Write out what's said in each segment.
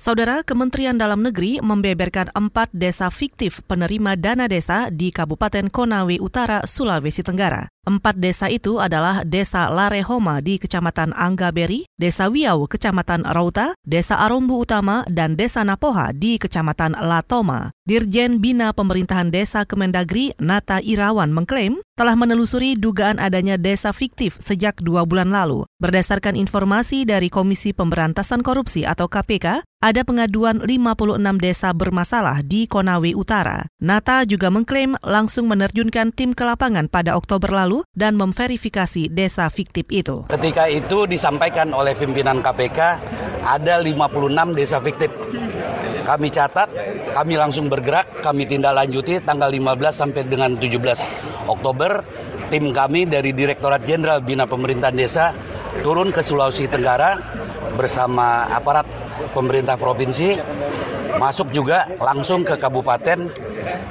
Saudara Kementerian Dalam Negeri membeberkan empat desa fiktif penerima dana desa di Kabupaten Konawe Utara, Sulawesi Tenggara. Empat desa itu adalah Desa Larehoma di Kecamatan Anggaberi, Desa Wiau, Kecamatan Rauta, Desa Arombu Utama, dan Desa Napoha di Kecamatan Latoma. Dirjen Bina Pemerintahan Desa Kemendagri, Nata Irawan, mengklaim telah menelusuri dugaan adanya desa fiktif sejak dua bulan lalu. Berdasarkan informasi dari Komisi Pemberantasan Korupsi atau KPK, ada pengaduan 56 desa bermasalah di Konawe Utara. Nata juga mengklaim langsung menerjunkan tim ke lapangan pada Oktober lalu dan memverifikasi desa fiktif itu. Ketika itu disampaikan oleh pimpinan KPK ada 56 desa fiktif. Kami catat, kami langsung bergerak, kami tindak lanjuti tanggal 15 sampai dengan 17 Oktober. Tim kami dari Direktorat Jenderal Bina Pemerintahan Desa turun ke Sulawesi Tenggara bersama aparat pemerintah provinsi masuk juga langsung ke kabupaten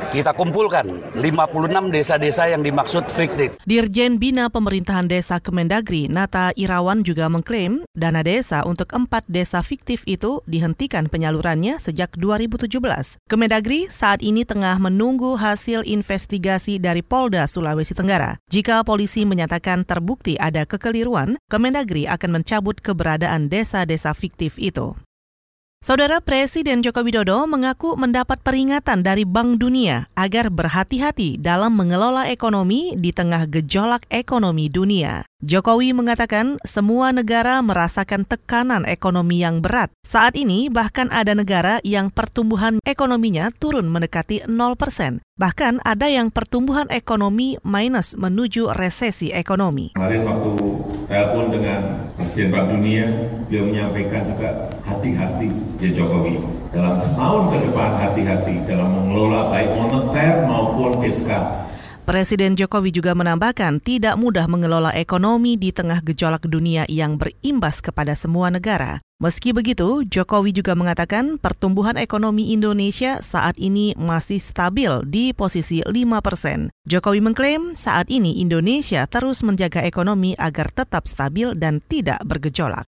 kita kumpulkan 56 desa-desa yang dimaksud fiktif. Dirjen Bina Pemerintahan Desa Kemendagri, Nata Irawan juga mengklaim dana desa untuk empat desa fiktif itu dihentikan penyalurannya sejak 2017. Kemendagri saat ini tengah menunggu hasil investigasi dari Polda Sulawesi Tenggara. Jika polisi menyatakan terbukti ada kekeliruan, Kemendagri akan mencabut keberadaan desa-desa fiktif itu. Saudara Presiden Joko Widodo mengaku mendapat peringatan dari Bank Dunia agar berhati-hati dalam mengelola ekonomi di tengah gejolak ekonomi dunia. Jokowi mengatakan semua negara merasakan tekanan ekonomi yang berat. Saat ini bahkan ada negara yang pertumbuhan ekonominya turun mendekati 0%. Bahkan ada yang pertumbuhan ekonomi minus menuju resesi ekonomi. Kemarin waktu telepon dengan Presiden Bank Dunia, beliau menyampaikan juga hati-hati Jokowi. Dalam setahun ke depan hati-hati dalam mengelola baik moneter maupun fiskal Presiden Jokowi juga menambahkan tidak mudah mengelola ekonomi di tengah gejolak dunia yang berimbas kepada semua negara. Meski begitu, Jokowi juga mengatakan pertumbuhan ekonomi Indonesia saat ini masih stabil di posisi 5 persen. Jokowi mengklaim saat ini Indonesia terus menjaga ekonomi agar tetap stabil dan tidak bergejolak.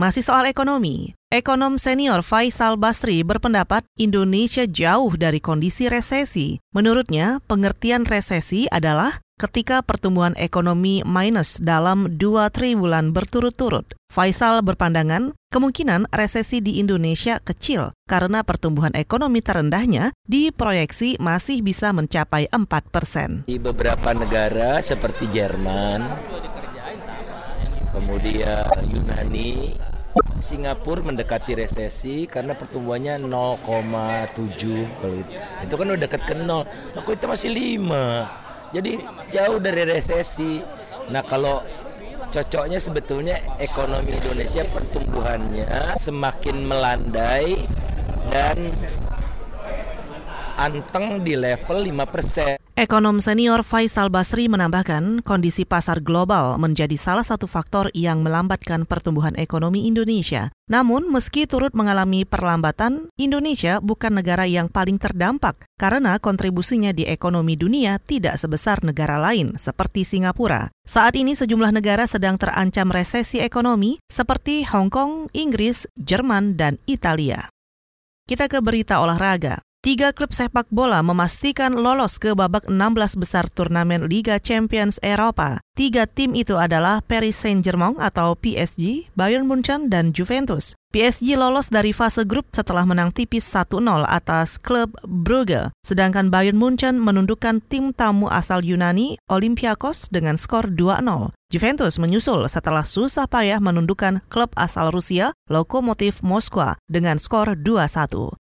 Masih soal ekonomi, ekonom senior Faisal Basri berpendapat Indonesia jauh dari kondisi resesi. Menurutnya, pengertian resesi adalah ketika pertumbuhan ekonomi minus dalam dua triwulan berturut-turut. Faisal berpandangan kemungkinan resesi di Indonesia kecil karena pertumbuhan ekonomi terendahnya diproyeksi masih bisa mencapai 4 persen. Di beberapa negara seperti Jerman, kemudian Yunani, Singapura mendekati resesi karena pertumbuhannya 0,7 kalau itu. Kan udah dekat ke 0. Nah, kita masih 5. Jadi jauh dari resesi. Nah, kalau cocoknya sebetulnya ekonomi Indonesia pertumbuhannya semakin melandai dan anteng di level 5%. Ekonom senior Faisal Basri menambahkan kondisi pasar global menjadi salah satu faktor yang melambatkan pertumbuhan ekonomi Indonesia. Namun, meski turut mengalami perlambatan, Indonesia bukan negara yang paling terdampak karena kontribusinya di ekonomi dunia tidak sebesar negara lain seperti Singapura. Saat ini sejumlah negara sedang terancam resesi ekonomi seperti Hong Kong, Inggris, Jerman, dan Italia. Kita ke berita olahraga. Tiga klub sepak bola memastikan lolos ke babak 16 besar turnamen Liga Champions Eropa. Tiga tim itu adalah Paris Saint-Germain atau PSG, Bayern Munchen, dan Juventus. PSG lolos dari fase grup setelah menang tipis 1-0 atas klub Brugge, sedangkan Bayern Munchen menundukkan tim tamu asal Yunani Olympiakos dengan skor 2-0. Juventus menyusul setelah susah payah menundukkan klub asal Rusia Lokomotiv Moskwa dengan skor 2-1.